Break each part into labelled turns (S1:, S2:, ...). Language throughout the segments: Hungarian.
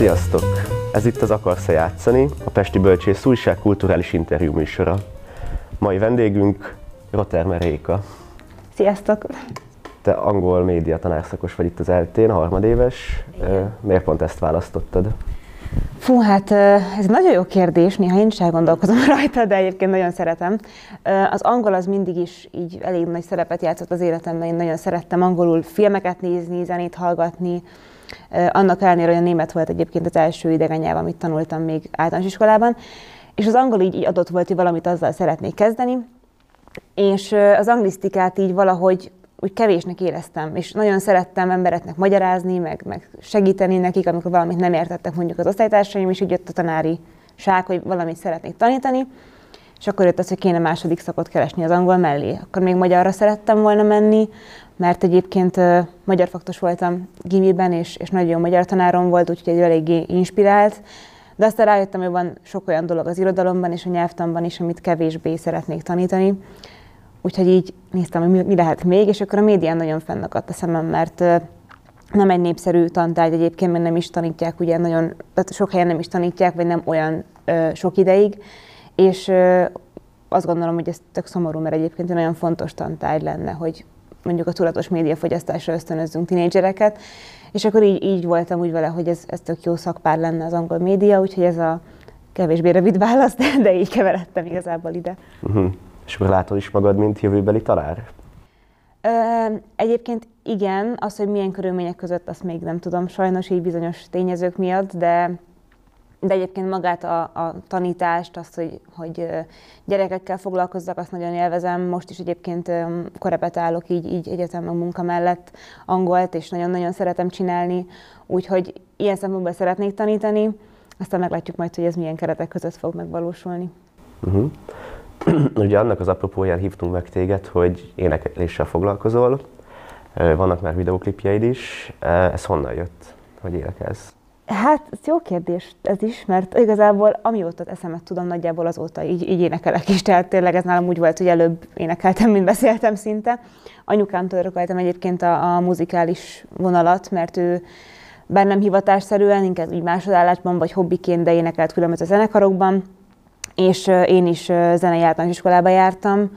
S1: Sziasztok! Ez itt az Akarsz-e játszani, a Pesti Bölcsész újság kulturális interjú műsora. Mai vendégünk Rotermer Réka.
S2: Sziasztok!
S1: Te angol média tanárszakos vagy itt az eltén, harmadéves. Igen. Miért pont ezt választottad?
S2: Fú, hát ez egy nagyon jó kérdés, néha én is elgondolkozom rajta, de egyébként nagyon szeretem. Az angol az mindig is így elég nagy szerepet játszott az életemben, én nagyon szerettem angolul filmeket nézni, zenét hallgatni, annak ellenére, hogy a német volt egyébként az első idegen nyelv, amit tanultam még általános iskolában, és az angol így, így adott volt, hogy valamit azzal szeretnék kezdeni, és az anglisztikát így valahogy úgy kevésnek éreztem, és nagyon szerettem embereknek magyarázni, meg, meg segíteni nekik, amikor valamit nem értettek mondjuk az osztálytársaim, és így jött a tanári ság, hogy valamit szeretnék tanítani, és akkor jött az, hogy kéne második szakot keresni az angol mellé. Akkor még magyarra szerettem volna menni, mert egyébként uh, magyar faktos voltam gimiben, és, és nagyon jó magyar tanárom volt, úgyhogy eléggé inspirált. De aztán rájöttem, hogy van sok olyan dolog az irodalomban és a nyelvtanban is, amit kevésbé szeretnék tanítani. Úgyhogy így néztem, hogy mi, lehet még, és akkor a médián nagyon fennakadt a szemem, mert nem egy népszerű tantárgy egyébként, mert nem is tanítják, ugye nagyon, tehát sok helyen nem is tanítják, vagy nem olyan uh, sok ideig, és azt gondolom, hogy ez tök szomorú, mert egyébként egy nagyon fontos tantárgy lenne, hogy mondjuk a tudatos médiafogyasztásra ösztönözzünk tinédzsereket, és akkor így, így voltam úgy vele, hogy ez, ez tök jó szakpár lenne az angol média, úgyhogy ez a kevésbé rövid válasz, de, de így keveredtem igazából ide.
S1: Uh-huh. És akkor látod is magad, mint jövőbeli tanár?
S2: Ö, egyébként igen, az, hogy milyen körülmények között, azt még nem tudom, sajnos így bizonyos tényezők miatt, de de egyébként magát a, a tanítást, azt, hogy, hogy gyerekekkel foglalkozzak, azt nagyon élvezem. Most is egyébként korepetálok így, így egyetem a munka mellett angolt, és nagyon-nagyon szeretem csinálni, úgyhogy ilyen szempontból szeretnék tanítani, aztán meglátjuk majd, hogy ez milyen keretek között fog megvalósulni.
S1: Uh-huh. Ugye annak az apropóján hívtunk meg téged, hogy énekléssel foglalkozol, vannak már videoklipjeid is. Ez honnan jött, hogy énekelsz?
S2: Hát, ez jó kérdés ez is, mert igazából amióta eszemet tudom, nagyjából azóta így, így énekelek is, tehát tényleg ez nálam úgy volt, hogy előbb énekeltem, mint beszéltem szinte. Anyukámtól örököltem egyébként a, a muzikális vonalat, mert ő bár nem hivatásszerűen, inkább így másodállásban vagy hobbiként, de énekelt különböző zenekarokban, és én is zenei általános iskolába jártam,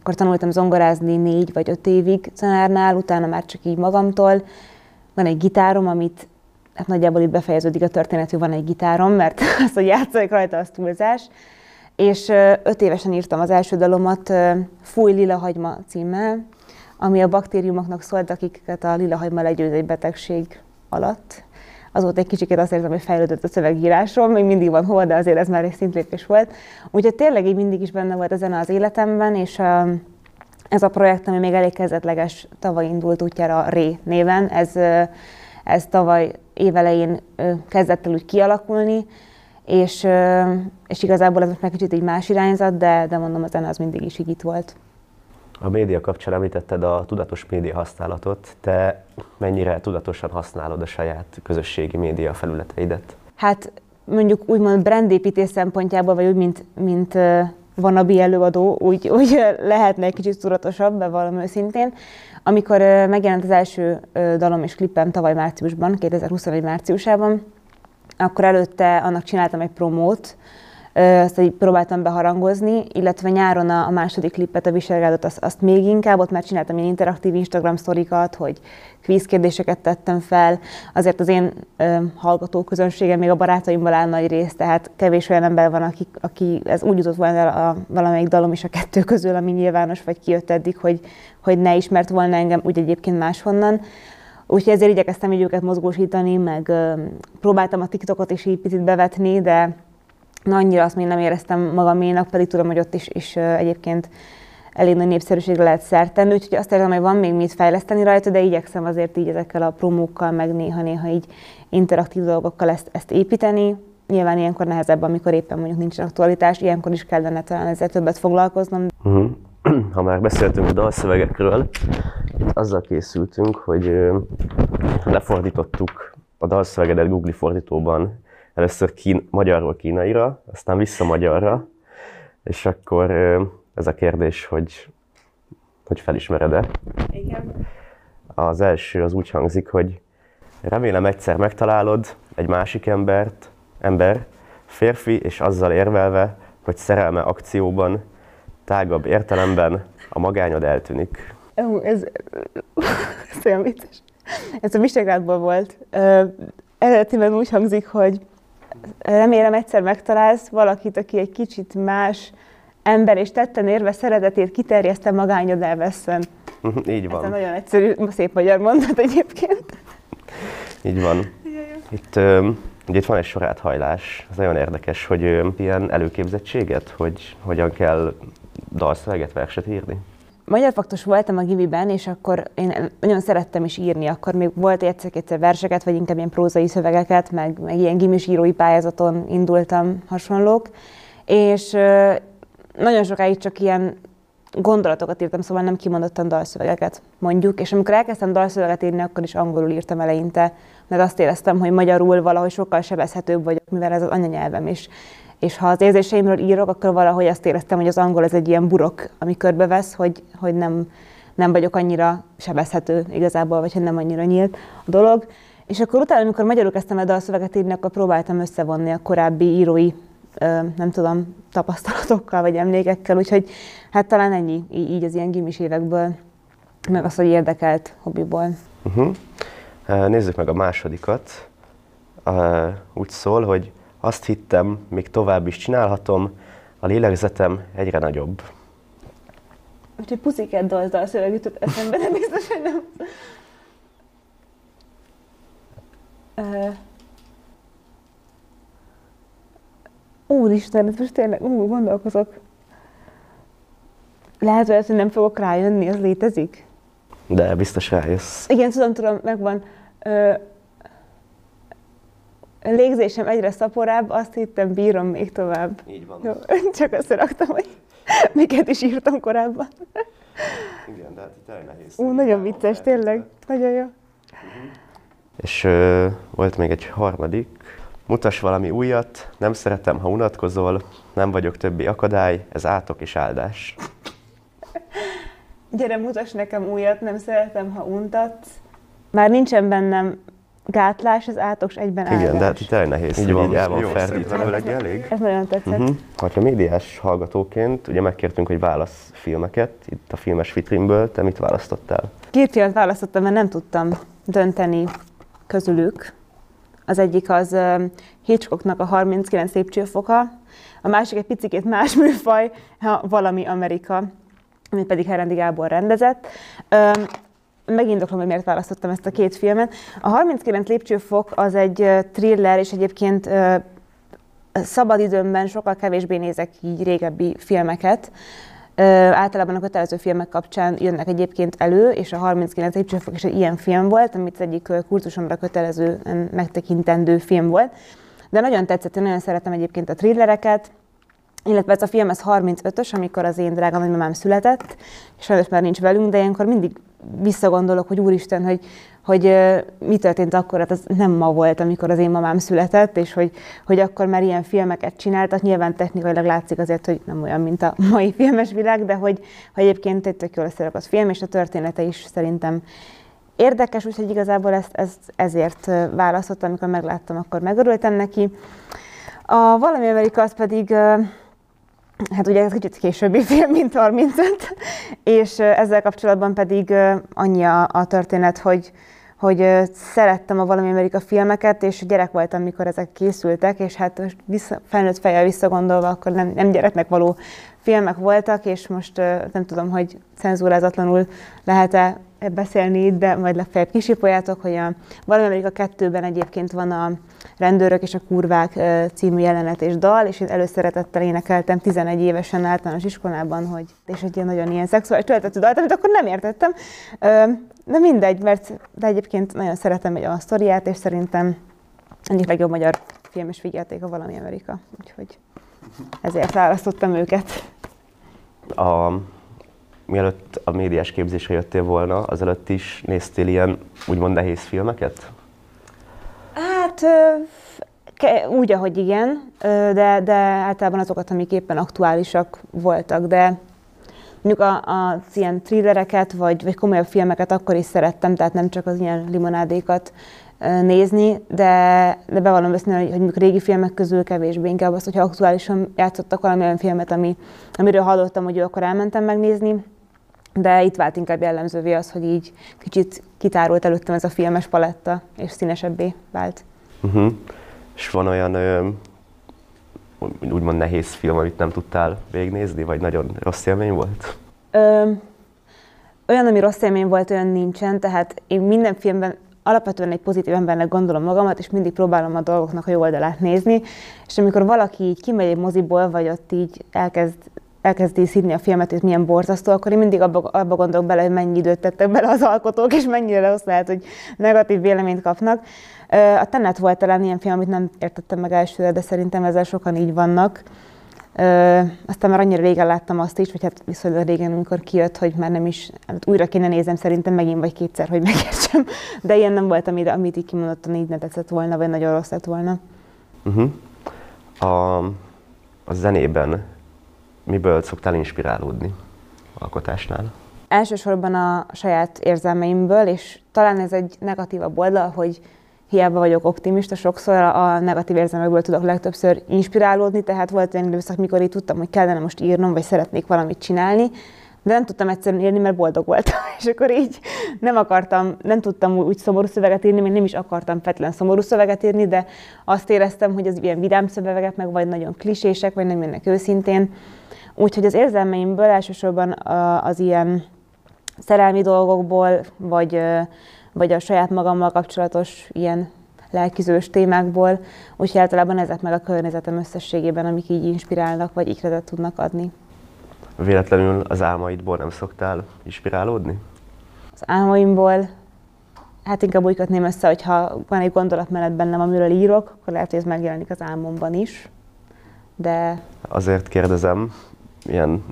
S2: akkor tanultam zongorázni négy vagy öt évig tanárnál, utána már csak így magamtól. Van egy gitárom, amit hát nagyjából itt befejeződik a történet, hogy van egy gitárom, mert az, hogy játszok rajta, az túlzás. És öt évesen írtam az első dalomat Fúj lila hagyma címmel, ami a baktériumoknak szólt, akiket a lila hagyma legyőz egy betegség alatt. Azóta egy kicsit azt érzem, hogy fejlődött a szövegírásom, még mindig van hol, de azért ez már egy szintlépés volt. Úgyhogy tényleg így mindig is benne volt a zene az életemben, és ez a projekt, ami még elég kezdetleges, tavaly indult útjára Ré néven. Ez, ez tavaly évelején kezdett el úgy kialakulni, és, és igazából ez most már kicsit egy más irányzat, de, de mondom, a zene az mindig is így itt volt.
S1: A média kapcsán említetted a tudatos média használatot. Te mennyire tudatosan használod a saját közösségi média felületeidet?
S2: Hát mondjuk úgymond brandépítés szempontjából, vagy úgy, mint, mint van a előadó, úgy, úgy lehetne egy kicsit tudatosabb, bevallom őszintén. Amikor megjelent az első dalom és klipem tavaly márciusban, 2021 márciusában, akkor előtte annak csináltam egy promót, azt így próbáltam beharangozni, illetve nyáron a, második klippet, a Viselgádot, azt, azt még inkább, ott már csináltam ilyen interaktív Instagram sztorikat, hogy kvíz kérdéseket tettem fel, azért az én ö, hallgató közönségem még a barátaimból áll nagy rész, tehát kevés olyan ember van, aki, aki ez úgy jutott volna el a, valamelyik dalom is a kettő közül, ami nyilvános, vagy kijött eddig, hogy, hogy ne ismert volna engem úgy egyébként máshonnan. Úgyhogy ezért igyekeztem így őket mozgósítani, meg ö, próbáltam a TikTokot is így picit bevetni, de Na, annyira azt még nem éreztem magaménak, pedig tudom, hogy ott is, is egyébként elég nagy népszerűségre lehet szert tenni, úgyhogy azt érzem, hogy van még mit fejleszteni rajta, de igyekszem azért így ezekkel a promókkal, meg néha-néha így interaktív dolgokkal ezt, ezt építeni. Nyilván ilyenkor nehezebb, amikor éppen mondjuk nincs aktualitás, ilyenkor is kellene talán ezzel többet foglalkoznom.
S1: Uh-huh. Ha már beszéltünk a dalszövegekről, itt azzal készültünk, hogy lefordítottuk a dalszövegedet Google fordítóban először kín, magyarról kínaira, aztán vissza magyarra, és akkor ez a kérdés, hogy, hogy felismered-e?
S2: Igen.
S1: Az első az úgy hangzik, hogy Remélem egyszer megtalálod egy másik embert, ember, férfi, és azzal érvelve, hogy szerelme akcióban, tágabb értelemben a magányod eltűnik.
S2: Ez, ez olyan vicces. Ez a Visegrádból volt. Eredetiben úgy hangzik, hogy remélem egyszer megtalálsz valakit, aki egy kicsit más ember, és tetten érve szeretetét kiterjeszte magányod elveszem.
S1: Így van.
S2: Ez nagyon egyszerű, szép magyar mondat egyébként.
S1: Így van. Itt, ugye itt van egy soráthajlás, ez nagyon érdekes, hogy ilyen előképzettséget, hogy hogyan kell dalszöveget, verset írni.
S2: Magyar faktus voltam a gimiben, és akkor én nagyon szerettem is írni. Akkor még volt egyszer-kétszer verseket, vagy inkább ilyen prózai szövegeket, meg, meg ilyen gimis írói pályázaton indultam hasonlók. És nagyon sokáig csak ilyen gondolatokat írtam, szóval nem kimondottan dalszövegeket, mondjuk. És amikor elkezdtem dalszöveget írni, akkor is angolul írtam eleinte, mert azt éreztem, hogy magyarul valahogy sokkal sebezhetőbb vagyok, mivel ez az anyanyelvem is. És ha az érzéseimről írok, akkor valahogy azt éreztem, hogy az angol ez egy ilyen burok, ami körbevesz, hogy, hogy nem, nem vagyok annyira sebezhető igazából, vagy hogy nem annyira nyílt a dolog. És akkor utána, amikor magyarul kezdtem el dalszöveget írni, akkor próbáltam összevonni a korábbi írói nem tudom, tapasztalatokkal vagy emlékekkel, úgyhogy hát talán ennyi így az ilyen gimis évekből, meg az, hogy érdekelt hobbiból. Uh-huh.
S1: Nézzük meg a másodikat. Úgy szól, hogy azt hittem, még tovább is csinálhatom, a lélegzetem egyre nagyobb.
S2: Úgyhogy pusziket dolzdal szöveg jutott eszembe, de biztos, hogy nem. Uh, Úristen, ez most tényleg, ú, gondolkozok. Lehet, hogy nem fogok rájönni, az létezik?
S1: De biztos rájössz.
S2: Igen, tudom, tudom, megvan. Ö, légzésem egyre szaporább, azt hittem, bírom még tovább.
S1: Így van.
S2: Jó, csak összeraktam, hogy miket is írtam korábban.
S1: Igen, de hát itt nehéz.
S2: Ú, nagyon vicces, tényleg. Nagyon jó.
S1: Uh-huh. És ö, volt még egy harmadik, Mutass valami újat, nem szeretem, ha unatkozol, nem vagyok többi akadály, ez átok és áldás.
S2: Gyere, mutass nekem újat, nem szeretem, ha untatsz. Már nincsen bennem gátlás, az átok egyben áldás.
S1: Igen, de hát itt nehéz, így van, így el van
S2: elég. Ez nagyon tetszett. Uh-huh.
S1: Ha médiás hallgatóként, ugye megkértünk, hogy válasz filmeket, itt a filmes vitrinből, te mit választottál?
S2: Két filmet választottam, mert nem tudtam dönteni közülük. Az egyik az Hitchcocknak a 39 lépcsőfoka, a másik egy picit más műfaj, ha valami Amerika, amit pedig Herendi Gábor rendezett. Megindoklom, hogy miért választottam ezt a két filmet. A 39 lépcsőfok az egy thriller, és egyébként szabadidőmben sokkal kevésbé nézek így régebbi filmeket, általában a kötelező filmek kapcsán jönnek egyébként elő, és a 39 lépcsőfok is egy ilyen film volt, amit egyik kurzusomra kötelező megtekintendő film volt. De nagyon tetszett, én nagyon szeretem egyébként a thrillereket, illetve ez a film, ez 35-ös, amikor az én drága nagymamám született, és sajnos már nincs velünk, de ilyenkor mindig visszagondolok, hogy úristen, hogy hogy mi történt akkor, hát az nem ma volt, amikor az én mamám született, és hogy, hogy akkor már ilyen filmeket csináltak. Nyilván technikailag látszik azért, hogy nem olyan, mint a mai filmes világ, de hogy, hogy egyébként egy tök jól az film, és a története is szerintem érdekes, úgyhogy igazából ezt, ezt ezért választottam, amikor megláttam, akkor megörültem neki. A Valami Amerika az pedig Hát ugye ez kicsit későbbi film, mint 35, és ezzel kapcsolatban pedig annyi a, a történet, hogy, hogy szerettem a Valami Amerika filmeket, és gyerek voltam, mikor ezek készültek, és hát vissza, felnőtt fejjel visszagondolva, akkor nem, nem gyereknek való filmek voltak, és most nem tudom, hogy cenzúrázatlanul lehet-e beszélni itt, de majd legfeljebb kisipoljátok, hogy a Valami Amerika kettőben egyébként van a Rendőrök és a kurvák című jelenet és dal, és én előszeretettel énekeltem 11 évesen általános iskolában, hogy, és egy ilyen nagyon ilyen szexuális töltető dalt, amit akkor nem értettem. De mindegy, mert de egyébként nagyon szeretem egy a sztoriát, és szerintem egyik legjobb magyar film és vigyáték a Valami Amerika. Úgyhogy ezért választottam őket.
S1: A, mielőtt a médiás képzésre jöttél volna, azelőtt is néztél ilyen úgymond nehéz filmeket?
S2: Hát úgy, ahogy igen, de, de általában azokat, amik éppen aktuálisak voltak, de mondjuk a, a ilyen thrillereket, vagy, vagy komolyabb filmeket akkor is szerettem, tehát nem csak az ilyen limonádékat nézni, de, de bevallom őszintén, hogy, hogy régi filmek közül kevésbé, inkább az, hogyha aktuálisan játszottak valamilyen filmet, ami, amiről hallottam, hogy jó, akkor elmentem megnézni, de itt vált inkább jellemzővé az, hogy így kicsit kitárult előttem ez a filmes paletta, és színesebbé vált.
S1: Uh-huh. És van olyan ö, úgymond nehéz film, amit nem tudtál végignézni, vagy nagyon rossz élmény volt? Ö,
S2: olyan, ami rossz élmény volt, olyan nincsen, tehát én minden filmben alapvetően egy pozitív embernek gondolom magamat, és mindig próbálom a dolgoknak a jó oldalát nézni, és amikor valaki így kimegy egy moziból, vagy ott így elkezd elkezdi szídni a filmet, hogy milyen borzasztó, akkor én mindig abba, abba gondolok bele, hogy mennyi időt tettek bele az alkotók, és mennyire rossz lehet, hogy negatív véleményt kapnak. A Tenet volt talán ilyen film, amit nem értettem meg elsőre, de szerintem ezzel sokan így vannak. Ö, aztán már annyira régen láttam azt is, vagy hát viszonylag régen, amikor kijött, hogy már nem is, hát újra kéne nézem szerintem megint vagy kétszer, hogy megértsem. De ilyen nem volt, amit, amit így kimondottan így ne tetszett volna, vagy nagyon rossz lett volna.
S1: Uh-huh. A, a zenében miből szoktál inspirálódni alkotásnál?
S2: Elsősorban a saját érzelmeimből, és talán ez egy negatívabb oldal, hogy hiába vagyok optimista, sokszor a negatív érzelmekből tudok legtöbbször inspirálódni, tehát volt egy időszak, mikor így tudtam, hogy kellene most írnom, vagy szeretnék valamit csinálni, de nem tudtam egyszerűen írni, mert boldog voltam. És akkor így nem akartam, nem tudtam úgy szomorú szöveget írni, még nem is akartam fetlen szomorú szöveget írni, de azt éreztem, hogy az ilyen vidám szövegek meg vagy nagyon klisések, vagy nem jönnek őszintén. Úgyhogy az érzelmeimből elsősorban az ilyen szerelmi dolgokból, vagy, vagy a saját magammal kapcsolatos ilyen lelkizős témákból, úgyhogy általában ezek meg a környezetem összességében, amik így inspirálnak, vagy ikretet tudnak adni.
S1: Véletlenül az álmaidból nem szoktál inspirálódni?
S2: Az álmaimból, hát inkább úgy kötném össze, hogyha van egy gondolatmenet bennem, amiről írok, akkor lehet, hogy ez megjelenik az álmomban is. De...
S1: Azért kérdezem, ilyen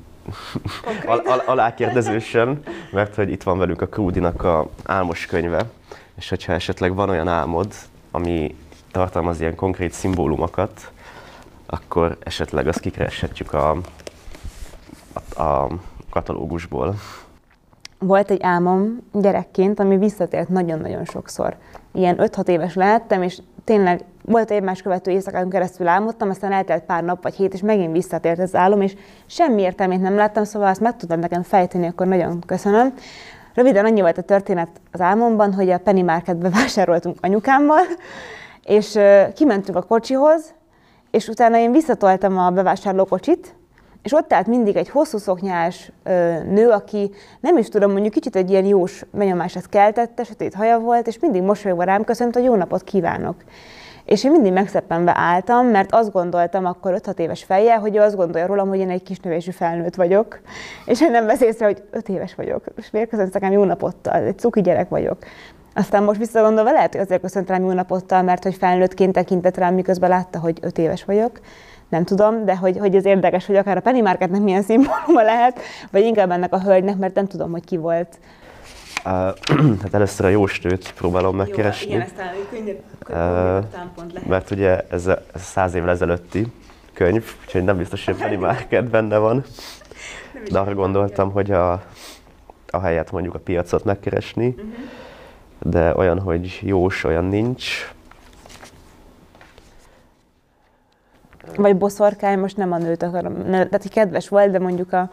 S1: al- al- alákérdezősen, mert hogy itt van velünk a Krúdinak a álmos könyve, és hogyha esetleg van olyan álmod, ami tartalmaz ilyen konkrét szimbólumokat, akkor esetleg azt kikereshetjük a, a, a katalógusból.
S2: Volt egy álmom gyerekként, ami visszatért nagyon-nagyon sokszor. Ilyen 5-6 éves lehettem, és tényleg volt egy más követő éjszakán keresztül álmodtam, aztán eltelt pár nap vagy hét, és megint visszatért ez álom, és semmi értelmét nem láttam, szóval azt meg tudtad nekem fejteni, akkor nagyon köszönöm. Röviden annyi volt a történet az álmomban, hogy a Penny Marketbe vásároltunk anyukámmal, és kimentünk a kocsihoz, és utána én visszatoltam a bevásárlókocsit, és ott állt mindig egy hosszú szoknyás ö, nő, aki nem is tudom, mondjuk kicsit egy ilyen jós benyomását keltette, sötét haja volt, és mindig mosolyogva rám köszönt, hogy jó napot kívánok. És én mindig megszeppenve álltam, mert azt gondoltam akkor 5-6 éves fejjel, hogy ő azt gondolja rólam, hogy én egy kis növésű felnőtt vagyok, és én nem vesz hogy 5 éves vagyok, és miért köszönt nekem jó napottal, egy cuki gyerek vagyok. Aztán most visszagondolva lehet, hogy azért köszönt rám jó napottal, mert hogy felnőttként tekintett rám, miközben látta, hogy 5 éves vagyok nem tudom, de hogy, hogy ez érdekes, hogy akár a Penny Marketnek milyen szimbóluma lehet, vagy inkább ennek a hölgynek, mert nem tudom, hogy ki volt.
S1: Uh, hát először a jóstőt próbálom megkeresni. Jó, igen, ezt könnyebb, könnyebb uh, Mert ugye ez a, ez a száz évvel ezelőtti könyv, úgyhogy nem biztos, hogy Penny Market benne van. De arra gondoltam, hogy a, a helyet mondjuk a piacot megkeresni, uh-huh. de olyan, hogy jós, olyan nincs.
S2: Vagy boszorkány, most nem a nőt akarom, ne, tehát hogy kedves volt, de mondjuk a,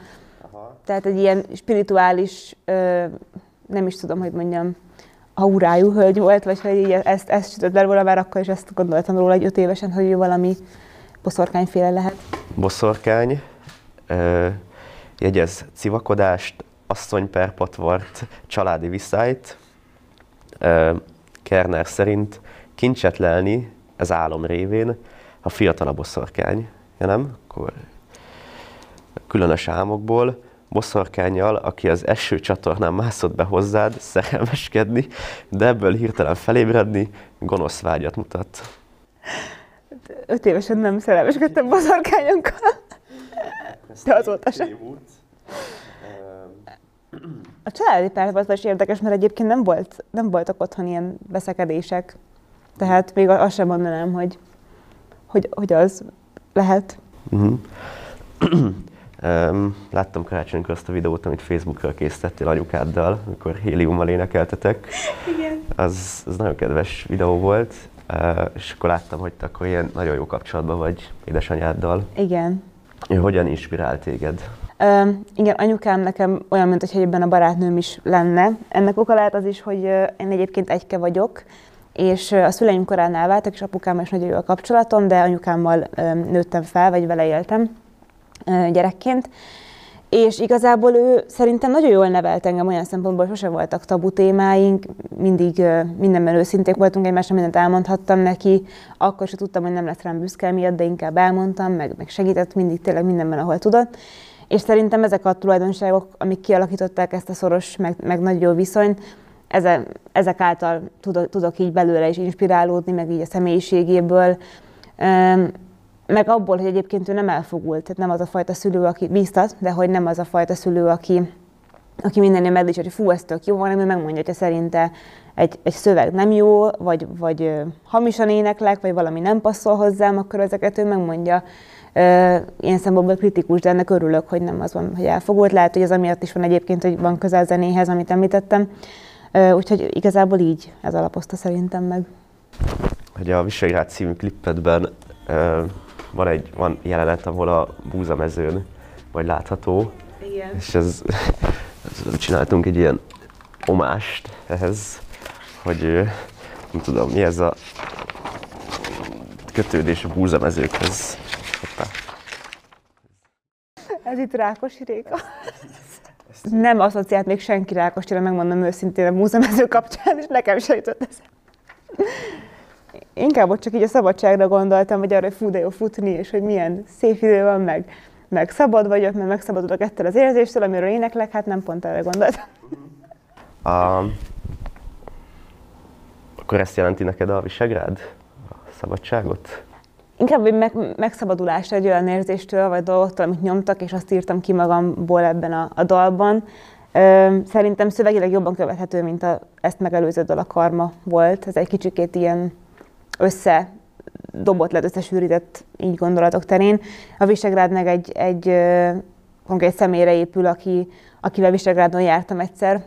S2: Aha. tehát egy ilyen spirituális, ö, nem is tudom, hogy mondjam, aurájú hölgy volt, vagy hogy így ezt, ezt sütött le róla, már akkor is ezt gondoltam róla egy öt évesen, hogy ő valami boszorkányféle lehet.
S1: Boszorkány, ö, jegyez civakodást, asszony per patvart, családi viszályt. Ö, Kerner szerint kincset lelni, ez álom révén, ha fiatal a boszorkány, ja nem, akkor különös álmokból, boszorkányjal, aki az eső csatornán mászott be hozzád, szerelmeskedni, de ebből hirtelen felébredni, gonosz vágyat mutat.
S2: Öt évesen nem szerelmeskedtem boszorkányokkal. De azóta sem. A családi párban is érdekes, mert egyébként nem, volt, nem voltak otthon ilyen veszekedések. Tehát még azt sem mondanám, hogy hogy, hogy az lehet. Uh-huh.
S1: Um, láttam karácsonykor azt a videót, amit Facebookra készítettél anyukáddal, amikor héliummal énekeltetek.
S2: Igen.
S1: Az, az nagyon kedves videó volt, uh, és akkor láttam, hogy te akkor ilyen nagyon jó kapcsolatban vagy édesanyáddal.
S2: Igen.
S1: Ő hogyan inspirált téged?
S2: Uh, igen, anyukám nekem olyan, mint hogy ebben a barátnőm is lenne. Ennek oka lehet az is, hogy én egyébként egyke vagyok, és a szüleim korán elváltak, és apukám is nagyon jó a kapcsolatom, de anyukámmal nőttem fel, vagy vele éltem gyerekként. És igazából ő szerintem nagyon jól nevelt engem olyan szempontból, sose voltak tabu témáink, mindig mindenben őszinték voltunk egymásra, mindent elmondhattam neki, akkor sem tudtam, hogy nem lesz rám büszke miatt, de inkább elmondtam, meg, meg segített mindig tényleg mindenben, ahol tudott. És szerintem ezek a tulajdonságok, amik kialakították ezt a szoros, meg, meg nagy jó viszonyt, ezek által tudok, tudok így belőle is inspirálódni, meg így a személyiségéből, meg abból, hogy egyébként ő nem elfogult, tehát nem az a fajta szülő, aki bíztat, de hogy nem az a fajta szülő, aki, aki mindennél megdicső, hogy fú, ez tök jó, hanem ő megmondja, hogy szerinte egy, egy szöveg nem jó, vagy, vagy hamisan éneklek, vagy valami nem passzol hozzám, akkor ezeket ő megmondja ilyen szempontból kritikus, de ennek örülök, hogy nem az van, hogy elfogult. Lehet, hogy az amiatt is van egyébként, hogy van közel zenéhez, amit említettem. Úgyhogy igazából így ez alapozta szerintem meg.
S1: Hogy a Visegrád című klippedben van egy van jelenet, ahol a búzamezőn vagy látható.
S2: Igen.
S1: És ez, ez, csináltunk egy ilyen omást ehhez, hogy nem tudom, mi ez a kötődés a búzamezőkhez. Hoppá.
S2: Ez itt Rákosi Réka. Nem asszociált még senki Rákosira, megmondom őszintén a múzeumező kapcsán, és nekem se jutott ez. Inkább ott csak így a szabadságra gondoltam, vagy arra, hogy fú, de jó futni, és hogy milyen szép idő van, meg, meg szabad vagyok, mert megszabadulok ettől az érzéstől, amiről éneklek, hát nem pont erre gondoltam.
S1: A, akkor ezt jelenti neked a Visegrád? A szabadságot?
S2: Inkább egy meg, megszabadulás egy olyan érzéstől, vagy dolgoktól, amit nyomtak, és azt írtam ki magamból ebben a, a dalban. Ö, szerintem szövegileg jobban követhető, mint a, ezt megelőző dal a karma volt. Ez egy kicsikét ilyen össze dobott lett, összesűrített így gondolatok terén. A Visegrád meg egy, egy konkrét személyre épül, aki, akivel Visegrádon jártam egyszer,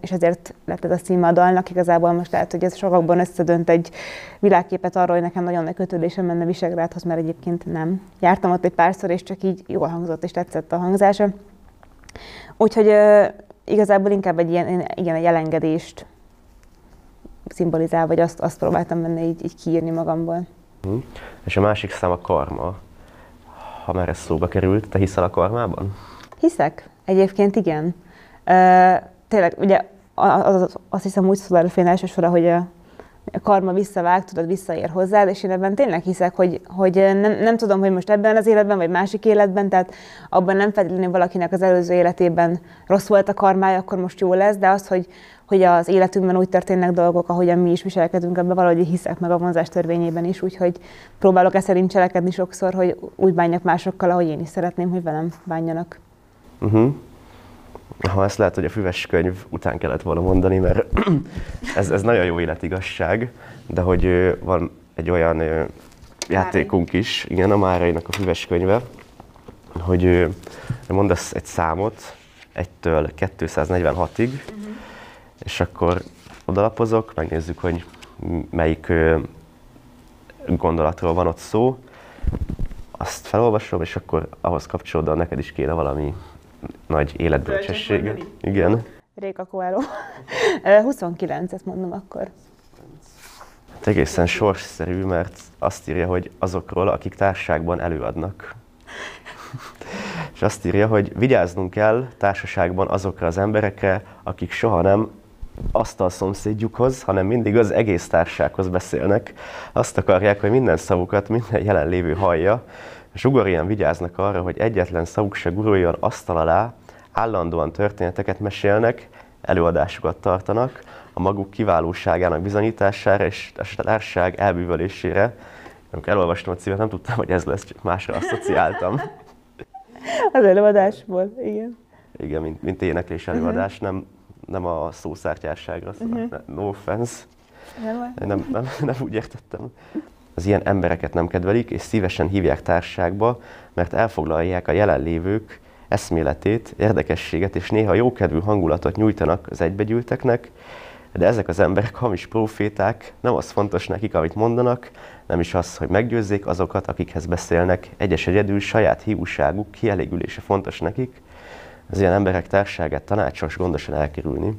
S2: és ezért lett ez a címe a dalnak. Igazából most lehet, hogy ez sokakban összedönt egy világképet arról, hogy nekem nagyon nagy kötődésem menne Visegrádhoz, mert egyébként nem. Jártam ott egy párszor, és csak így jól hangzott, és tetszett a hangzása. Úgyhogy igazából inkább egy ilyen, igen, egy elengedést szimbolizál, vagy azt, azt próbáltam benne így, így kiírni magamból.
S1: Hm. És a másik szám a karma. Ha már ez szóba került, te hiszel a karmában?
S2: Hiszek. Egyébként igen. Uh, tényleg, ugye az, az, azt hiszem úgy szól előfény elsősorra, hogy a, a karma visszavág, tudod, visszaér hozzád, és én ebben tényleg hiszek, hogy, hogy nem, nem tudom, hogy most ebben az életben, vagy másik életben, tehát abban nem feltétlenül valakinek az előző életében rossz volt a karmája, akkor most jó lesz, de az, hogy, hogy az életünkben úgy történnek dolgok, ahogyan mi is viselkedünk, ebben valahogy hiszek meg a vonzás törvényében is, úgyhogy próbálok e szerint cselekedni sokszor, hogy úgy bánjak másokkal, ahogy én is szeretném, hogy velem bánjanak.
S1: Uh-huh. Ha ezt lehet, hogy a füves könyv után kellett volna mondani, mert ez, ez nagyon jó életigasság, de hogy van egy olyan játékunk is, igen, a Márainak a füves könyve, hogy mondasz egy számot, 1-től 246-ig, uh-huh. és akkor odalapozok, megnézzük, hogy melyik gondolatról van ott szó, azt felolvasom, és akkor ahhoz kapcsolódóan neked is kéne valami nagy életbölcsesség. Igen.
S2: Réka Coelho. 29, ezt mondom akkor.
S1: Hát egészen sorsszerű, mert azt írja, hogy azokról, akik társaságban előadnak. És azt írja, hogy vigyáznunk kell társaságban azokra az emberekre, akik soha nem asztal szomszédjukhoz, hanem mindig az egész társasághoz beszélnek. Azt akarják, hogy minden szavukat minden jelenlévő hallja, és ugorján vigyáznak arra, hogy egyetlen szavuk se guruljon asztal alá, állandóan történeteket mesélnek, előadásokat tartanak, a maguk kiválóságának bizonyítására és a társaság elbűvölésére. Amikor elolvastam a címet, nem tudtam, hogy ez lesz, csak másra asszociáltam.
S2: Az előadásból, igen.
S1: Igen, mint, mint éneklés előadás, uh-huh. nem, nem a szószártyásságra, szóval uh-huh. no offense. Nem, nem, nem, nem úgy értettem. Az ilyen embereket nem kedvelik, és szívesen hívják társaságba, mert elfoglalják a jelenlévők eszméletét, érdekességet és néha jókedvű hangulatot nyújtanak az egybegyűlteknek, de ezek az emberek hamis proféták, nem az fontos nekik, amit mondanak, nem is az, hogy meggyőzzék azokat, akikhez beszélnek. Egyes egyedül saját hívúságuk kielégülése fontos nekik, az ilyen emberek társágát tanácsos gondosan elkerülni.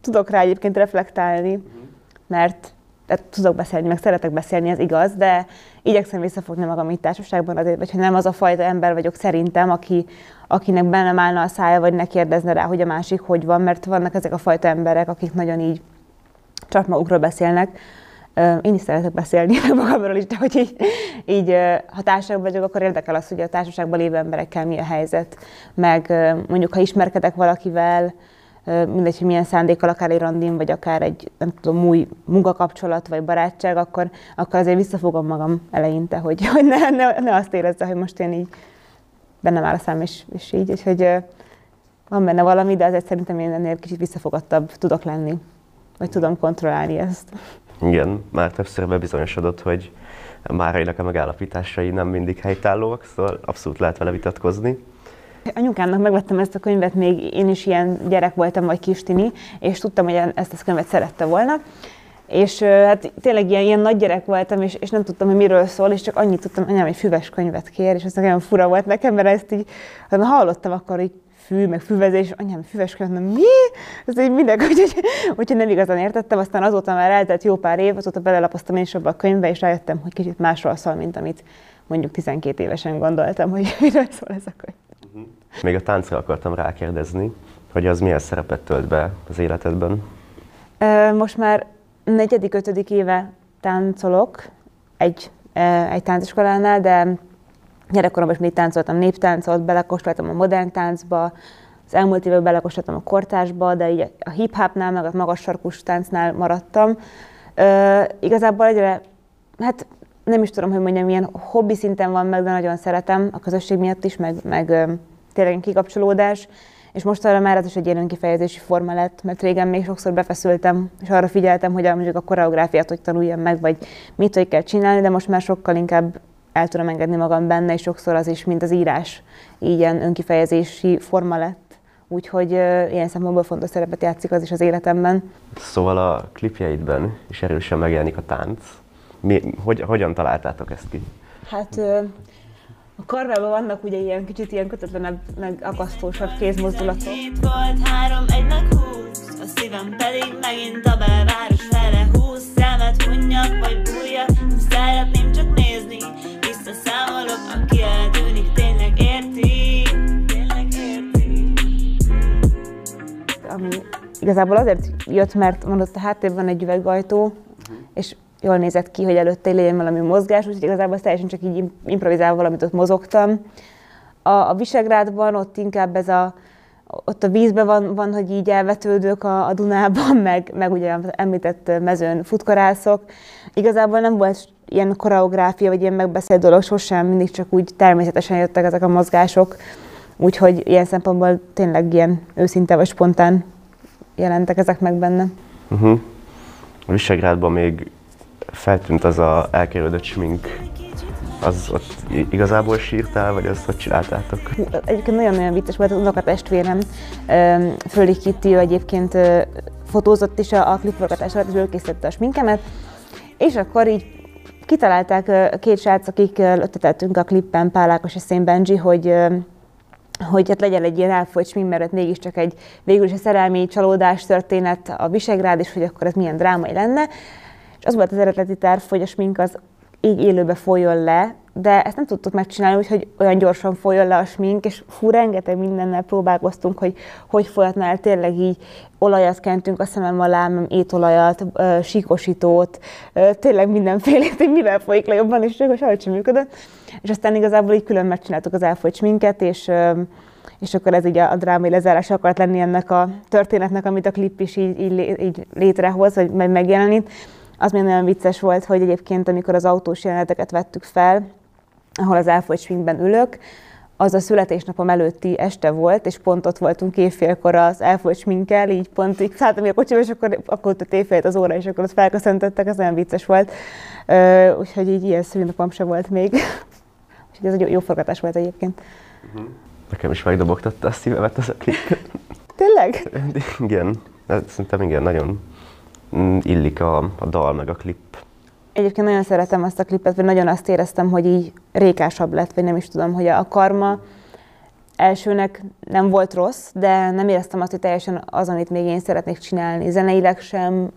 S2: Tudok rá egyébként reflektálni, mert tehát tudok beszélni, meg szeretek beszélni, ez igaz, de igyekszem visszafogni magam itt társaságban azért, hogy nem az a fajta ember vagyok szerintem, aki, akinek benne állna a szája, vagy ne kérdezne rá, hogy a másik hogy van, mert vannak ezek a fajta emberek, akik nagyon így csak magukról beszélnek. Én is szeretek beszélni magamról is, de hogy így, így ha társaságban vagyok, akkor érdekel az, hogy a társaságban lévő emberekkel mi a helyzet. Meg mondjuk, ha ismerkedek valakivel, mindegy, hogy milyen szándékkal, akár egy randin, vagy akár egy, nem tudom, új munkakapcsolat, vagy barátság, akkor, akkor azért visszafogom magam eleinte, hogy, hogy ne, ne, ne azt érezze, hogy most én így bennem áll a szám, és, és így, úgyhogy van benne valami, de azért szerintem én ennél kicsit visszafogottabb tudok lenni, vagy tudom kontrollálni ezt.
S1: Igen, már többször bebizonyosodott, hogy Márainak a megállapításai nem mindig helytállóak, szóval abszolút lehet vele vitatkozni.
S2: Anyukámnak megvettem ezt a könyvet, még én is ilyen gyerek voltam, vagy kistini, és tudtam, hogy ezt a könyvet szerette volna. És hát tényleg ilyen, ilyen nagy gyerek voltam, és, és nem tudtam, hogy miről szól, és csak annyit tudtam, anyám egy füves könyvet kér, és ez nagyon fura volt nekem, mert ezt így, hát hallottam akkor így fű, meg füvezés, anyám, füves könyv, nem mi? Ez így mindenki, úgyhogy, úgyhogy nem igazán értettem, aztán azóta már eltelt jó pár év, azóta belelapoztam én is abba a könyvbe, és rájöttem, hogy kicsit másról szól, mint amit mondjuk 12 évesen gondoltam, hogy miről szól ez a könyv.
S1: Még a táncra akartam rákérdezni, hogy az milyen szerepet tölt be az életedben?
S2: Most már negyedik, ötödik éve táncolok egy, egy táncoskolánál, de gyerekkoromban is még táncoltam néptáncot, belekóstoltam a modern táncba, az elmúlt években belekóstoltam a kortásba, de így a hip-hopnál, meg a magas sarkus táncnál maradtam. Igazából egyre, hát nem is tudom, hogy mondjam, milyen hobbi szinten van meg, de nagyon szeretem a közösség miatt is, meg, meg tényleg kikapcsolódás, és most arra már ez is egy ilyen önkifejezési forma lett, mert régen még sokszor befeszültem, és arra figyeltem, hogy mondjuk a koreográfiát hogy tanuljam meg, vagy mit hogy kell csinálni, de most már sokkal inkább el tudom engedni magam benne, és sokszor az is, mint az írás, ilyen önkifejezési forma lett. Úgyhogy uh, ilyen szempontból fontos szerepet játszik az is az életemben.
S1: Szóval a klipjeidben is erősen megjelenik a tánc. Mi, hogy, hogyan találtátok ezt ki?
S2: Hát uh, a karvában vannak ugye ilyen kicsit ilyen kötetlenebb, meg akasztósabb kézmozdulatok. Két volt, három, egynek húsz, a szívem pedig megint a belváros fele húsz. Szemet hunnyak vagy bújjak, szeretném csak nézni, visszaszámolok, aki eltűnik, tényleg érti, tényleg érti. Ami igazából azért jött, mert mondott a háttérben egy üvegajtó, és jól nézett ki, hogy előtte legyen valami mozgás, úgyhogy igazából teljesen csak így improvizálva valamit ott mozogtam. A, a Visegrádban ott inkább ez a, ott a vízben van, van hogy így elvetődök a, a Dunában, meg, meg ugye az említett mezőn futkorászok. Igazából nem volt ilyen koreográfia, vagy ilyen megbeszélt dolog sosem, mindig csak úgy természetesen jöttek ezek a mozgások. Úgyhogy ilyen szempontból tényleg ilyen őszinte vagy spontán jelentek ezek meg benne. Uh-huh.
S1: A Visegrádban még feltűnt az a elkerülött smink. Az ott igazából sírtál, vagy azt hogy csináltátok?
S2: Egyébként nagyon-nagyon vicces volt, az unokatestvérem, Föli Kitty, egyébként fotózott is a, a klipforgatás alatt, és ő készítette a sminkemet, és akkor így kitalálták két srác, akik ötletettünk a klippen, Pálákos és Szén Benji, hogy hogy hát legyen egy ilyen elfolyt smink, mert mégiscsak egy végül is a szerelmi csalódás történet a Visegrád, és hogy akkor ez milyen drámai lenne. Az volt az eredeti terv, hogy a smink az így élőbe folyjon le, de ezt nem tudtuk megcsinálni, úgyhogy olyan gyorsan folyjon le a smink, és fú, rengeteg mindennel próbálkoztunk, hogy hogy folyatna el tényleg így olajat kentünk a szemem alá, étolajat, síkosítót, tényleg mindenfélét, hogy mivel folyik le jobban, és csak sehogy sem működött. És aztán igazából így külön megcsináltuk az elfolyt sminket, és és akkor ez így a, a drámai lezárás akart lenni ennek a történetnek, amit a klip is így, így, így létrehoz, vagy megjelenít. Az még nagyon vicces volt, hogy egyébként amikor az autós jeleneteket vettük fel, ahol az elfolyt swingben ülök, az a születésnapom előtti este volt, és pont ott voltunk évfélkor az elfolyt sminkkel, így pont így szálltam a kocsiba, és akkor, akkor ott évfélt az óra, és akkor ott felköszöntöttek, az olyan vicces volt. Uh, úgyhogy így ilyen szülinapom se volt még. úgyhogy ez egy jó, jó forgatás volt egyébként.
S1: Uh-huh. Nekem is megdobogtatta a szívemet az a klip.
S2: Tényleg?
S1: igen, szerintem igen, nagyon illik a, a dal meg a klip.
S2: Egyébként nagyon szeretem azt a klipet, vagy nagyon azt éreztem, hogy így rékásabb lett, vagy nem is tudom, hogy a karma elsőnek nem volt rossz, de nem éreztem azt, hogy teljesen az, amit még én szeretnék csinálni. Zeneileg sem,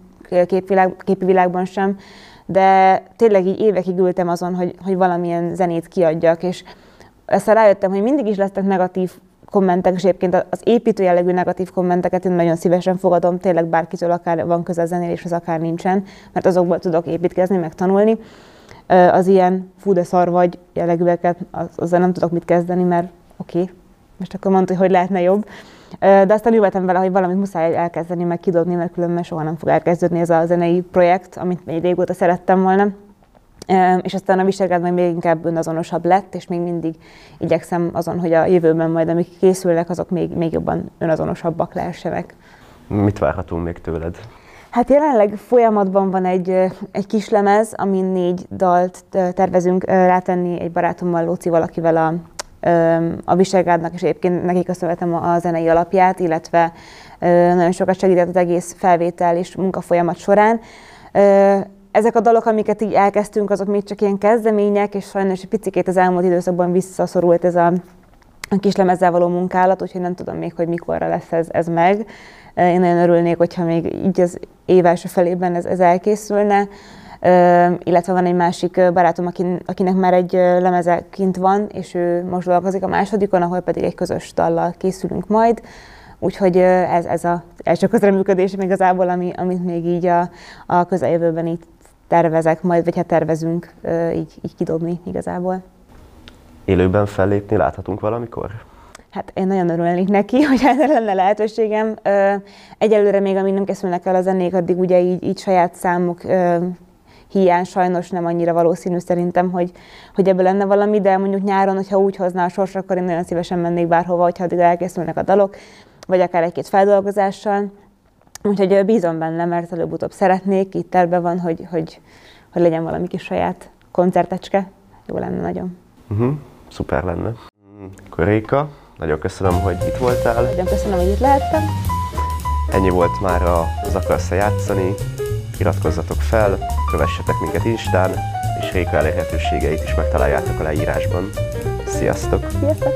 S2: képvilág, képi világban sem, de tényleg így évekig ültem azon, hogy, hogy valamilyen zenét kiadjak, és aztán rájöttem, hogy mindig is lesznek negatív kommentek, és egyébként az építő jellegű negatív kommenteket én nagyon szívesen fogadom, tényleg bárkitől akár van köze zenéléshez, akár nincsen, mert azokból tudok építkezni, meg tanulni. Az ilyen fú de szar vagy jellegűeket, az, azzal nem tudok mit kezdeni, mert oké, okay, most akkor mondta, hogy hogy lehetne jobb. De aztán ültem vele, hogy valamit muszáj elkezdeni, meg kidobni, mert különben soha nem fog elkezdődni ez a zenei projekt, amit még régóta szerettem volna. És aztán a viselkedés még inkább önazonosabb lett, és még mindig igyekszem azon, hogy a jövőben majd, amik készülnek, azok még, még jobban önazonosabbak lehessenek.
S1: Mit várhatunk még tőled?
S2: Hát jelenleg folyamatban van egy, egy kis lemez, amin négy dalt tervezünk rátenni egy barátommal, Lóci valakivel a, a Viselgádnak, és egyébként neki köszönhetem a zenei alapját, illetve nagyon sokat segített az egész felvétel és munkafolyamat során ezek a dalok, amiket így elkezdtünk, azok még csak ilyen kezdemények, és sajnos egy picit az elmúlt időszakban visszaszorult ez a, a kis lemezzel való munkálat, úgyhogy nem tudom még, hogy mikorra lesz ez, ez meg. Én nagyon örülnék, hogyha még így az év első felében ez, ez elkészülne. Illetve van egy másik barátom, akin, akinek már egy lemeze kint van, és ő most dolgozik a másodikon, ahol pedig egy közös dallal készülünk majd. Úgyhogy ez, ez az első közreműködés igazából, ami, amit még így a, a közeljövőben így tervezek majd, vagy hát tervezünk így, így kidobni igazából.
S1: Élőben fellépni láthatunk valamikor?
S2: Hát én nagyon örülnék neki, hogy erre lenne lehetőségem. Egyelőre még, amíg nem készülnek el a zenék, addig ugye így, így saját számok hiány sajnos nem annyira valószínű szerintem, hogy, hogy ebből lenne valami, de mondjuk nyáron, hogyha úgy hozná a sors, akkor én nagyon szívesen mennék bárhova, hogyha addig elkészülnek a dalok, vagy akár egy-két feldolgozással. Úgyhogy bízom benne, mert előbb-utóbb szeretnék, itt terve van, hogy, hogy, hogy legyen valami kis saját koncertecske. Jó lenne nagyon.
S1: Uh-huh. Szuper lenne. Akkor Réka, nagyon köszönöm, hogy itt voltál.
S2: Nagyon köszönöm, hogy itt lehettem.
S1: Ennyi volt már az Akarsz játszani. Iratkozzatok fel, kövessetek minket Instán, és Réka elérhetőségeit is megtaláljátok a leírásban. Sziasztok!
S2: Sziasztok!